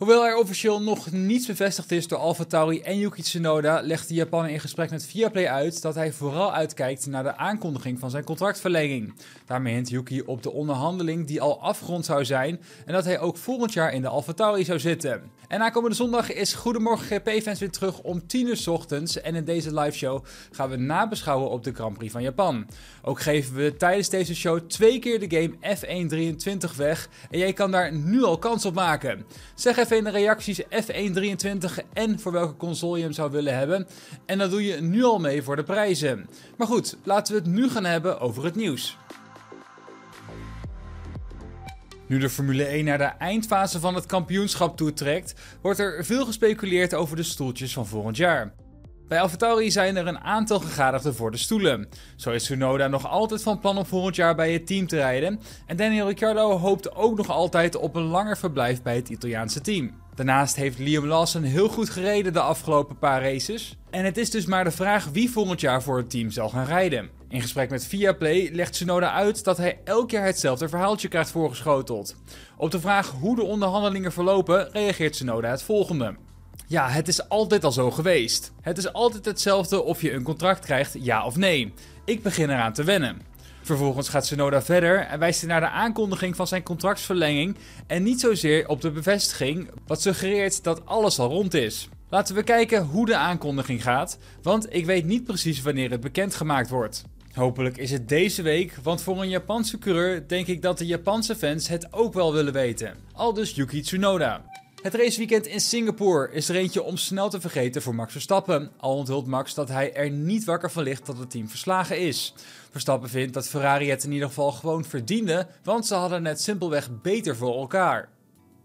Hoewel er officieel nog niets bevestigd is door AlphaTauri en Yuki Tsunoda, legt de Japaner in gesprek met Viaplay uit dat hij vooral uitkijkt naar de aankondiging van zijn contractverlenging. Daarmee hint Yuki op de onderhandeling die al afgerond zou zijn en dat hij ook volgend jaar in de AlphaTauri zou zitten. En aankomende zondag is Goedemorgen GP-fans weer terug om 10 uur ochtends en in deze liveshow gaan we nabeschouwen op de Grand Prix van Japan. Ook geven we tijdens deze show twee keer de game F123 weg en jij kan daar nu al kans op maken. Zeg even in de reacties F123 en voor welke console je hem zou willen hebben. En dan doe je nu al mee voor de prijzen. Maar goed, laten we het nu gaan hebben over het nieuws. Nu de Formule 1 naar de eindfase van het kampioenschap toetrekt, wordt er veel gespeculeerd over de stoeltjes van volgend jaar. Bij AlphaTauri zijn er een aantal gegadigden voor de stoelen. Zo is Tsunoda nog altijd van plan om volgend jaar bij het team te rijden. En Daniel Ricciardo hoopt ook nog altijd op een langer verblijf bij het Italiaanse team. Daarnaast heeft Liam Lawson heel goed gereden de afgelopen paar races. En het is dus maar de vraag wie volgend jaar voor het team zal gaan rijden. In gesprek met Viaplay legt Tsunoda uit dat hij elk jaar hetzelfde verhaaltje krijgt voorgeschoteld. Op de vraag hoe de onderhandelingen verlopen reageert Tsunoda het volgende. Ja, het is altijd al zo geweest. Het is altijd hetzelfde of je een contract krijgt, ja of nee. Ik begin eraan te wennen. Vervolgens gaat Tsunoda verder en wijst hij naar de aankondiging van zijn contractsverlenging en niet zozeer op de bevestiging, wat suggereert dat alles al rond is. Laten we kijken hoe de aankondiging gaat, want ik weet niet precies wanneer het bekendgemaakt wordt. Hopelijk is het deze week, want voor een Japanse coureur denk ik dat de Japanse fans het ook wel willen weten. Al dus Yuki Tsunoda. Het raceweekend in Singapore is er eentje om snel te vergeten voor Max Verstappen. Al onthult Max dat hij er niet wakker van ligt dat het team verslagen is. Verstappen vindt dat Ferrari het in ieder geval gewoon verdiende, want ze hadden het simpelweg beter voor elkaar.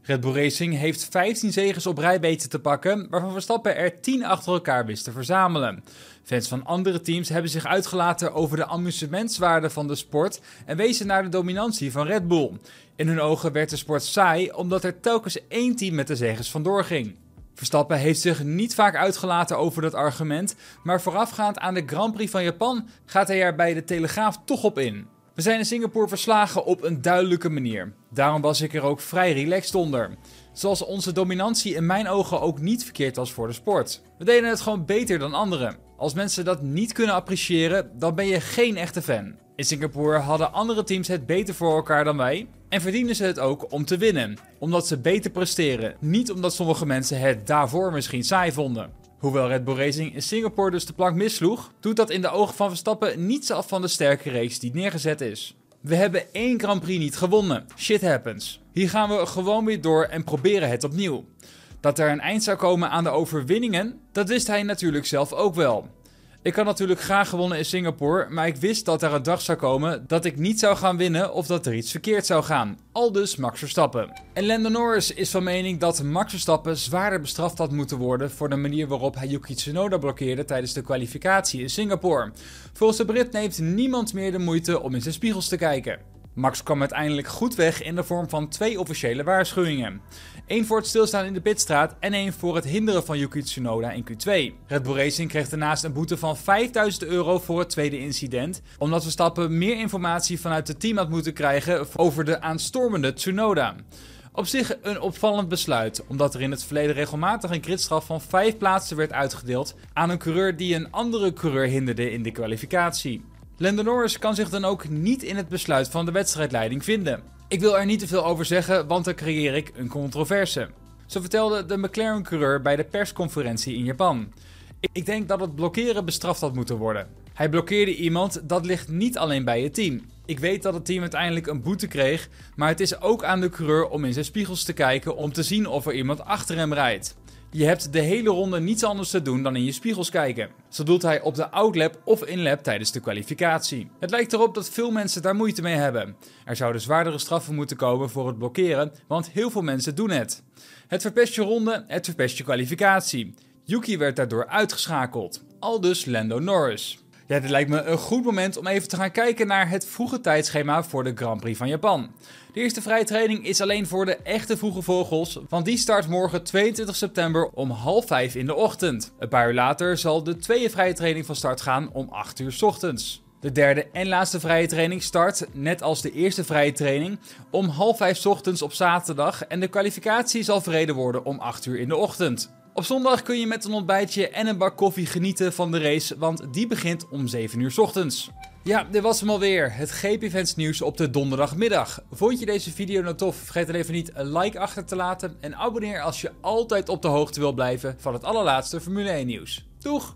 Red Bull Racing heeft 15 zegens op rij weten te pakken, waarvan Verstappen er 10 achter elkaar wist te verzamelen. Fans van andere teams hebben zich uitgelaten over de amusementswaarde van de sport en wezen naar de dominantie van Red Bull. In hun ogen werd de sport saai omdat er telkens één team met de zegens vandoor ging. Verstappen heeft zich niet vaak uitgelaten over dat argument, maar voorafgaand aan de Grand Prix van Japan gaat hij er bij de Telegraaf toch op in. We zijn in Singapore verslagen op een duidelijke manier. Daarom was ik er ook vrij relaxed onder. Zoals onze dominantie in mijn ogen ook niet verkeerd was voor de sport. We deden het gewoon beter dan anderen. Als mensen dat niet kunnen appreciëren, dan ben je geen echte fan. In Singapore hadden andere teams het beter voor elkaar dan wij. En verdienen ze het ook om te winnen. Omdat ze beter presteren. Niet omdat sommige mensen het daarvoor misschien saai vonden. Hoewel Red Bull Racing in Singapore dus de plank missloeg, doet dat in de ogen van Verstappen niets af van de sterke race die neergezet is. We hebben één Grand Prix niet gewonnen. Shit happens. Hier gaan we gewoon weer door en proberen het opnieuw. Dat er een eind zou komen aan de overwinningen, dat wist hij natuurlijk zelf ook wel. Ik had natuurlijk graag gewonnen in Singapore, maar ik wist dat er een dag zou komen dat ik niet zou gaan winnen of dat er iets verkeerd zou gaan. Al dus Max Verstappen. En Lando Norris is van mening dat Max Verstappen zwaarder bestraft had moeten worden voor de manier waarop hij Yuki Tsunoda blokkeerde tijdens de kwalificatie in Singapore. Volgens de Brit neemt niemand meer de moeite om in zijn spiegels te kijken. Max kwam uiteindelijk goed weg in de vorm van twee officiële waarschuwingen. Eén voor het stilstaan in de pitstraat en één voor het hinderen van Yuki Tsunoda in Q2. Red Bull Racing kreeg daarnaast een boete van 5000 euro voor het tweede incident, omdat Verstappen meer informatie vanuit het team had moeten krijgen over de aanstormende Tsunoda. Op zich een opvallend besluit, omdat er in het verleden regelmatig een gridstraf van 5 plaatsen werd uitgedeeld aan een coureur die een andere coureur hinderde in de kwalificatie. Lando Norris kan zich dan ook niet in het besluit van de wedstrijdleiding vinden. Ik wil er niet te veel over zeggen, want dan creëer ik een controverse. Zo vertelde de McLaren-coureur bij de persconferentie in Japan. Ik denk dat het blokkeren bestraft had moeten worden. Hij blokkeerde iemand, dat ligt niet alleen bij het team. Ik weet dat het team uiteindelijk een boete kreeg, maar het is ook aan de coureur om in zijn spiegels te kijken om te zien of er iemand achter hem rijdt. Je hebt de hele ronde niets anders te doen dan in je spiegels kijken. Zo doet hij op de outlap of inlap tijdens de kwalificatie. Het lijkt erop dat veel mensen daar moeite mee hebben. Er zouden zwaardere straffen moeten komen voor het blokkeren, want heel veel mensen doen het. Het verpest je ronde, het verpest je kwalificatie. Yuki werd daardoor uitgeschakeld. Al dus Lando Norris. Ja, dit lijkt me een goed moment om even te gaan kijken naar het vroege tijdschema voor de Grand Prix van Japan. De eerste vrije training is alleen voor de echte vroege vogels, want die start morgen 22 september om half 5 in de ochtend. Een paar uur later zal de tweede vrije training van start gaan om 8 uur ochtends. De derde en laatste vrije training start, net als de eerste vrije training, om half vijf ochtends op zaterdag en de kwalificatie zal verreden worden om 8 uur in de ochtend. Op zondag kun je met een ontbijtje en een bak koffie genieten van de race, want die begint om 7 uur ochtends. Ja, dit was hem alweer. Het GP Events nieuws op de donderdagmiddag. Vond je deze video nou tof? Vergeet dan even niet een like achter te laten en abonneer als je altijd op de hoogte wil blijven van het allerlaatste Formule 1 nieuws. Doeg!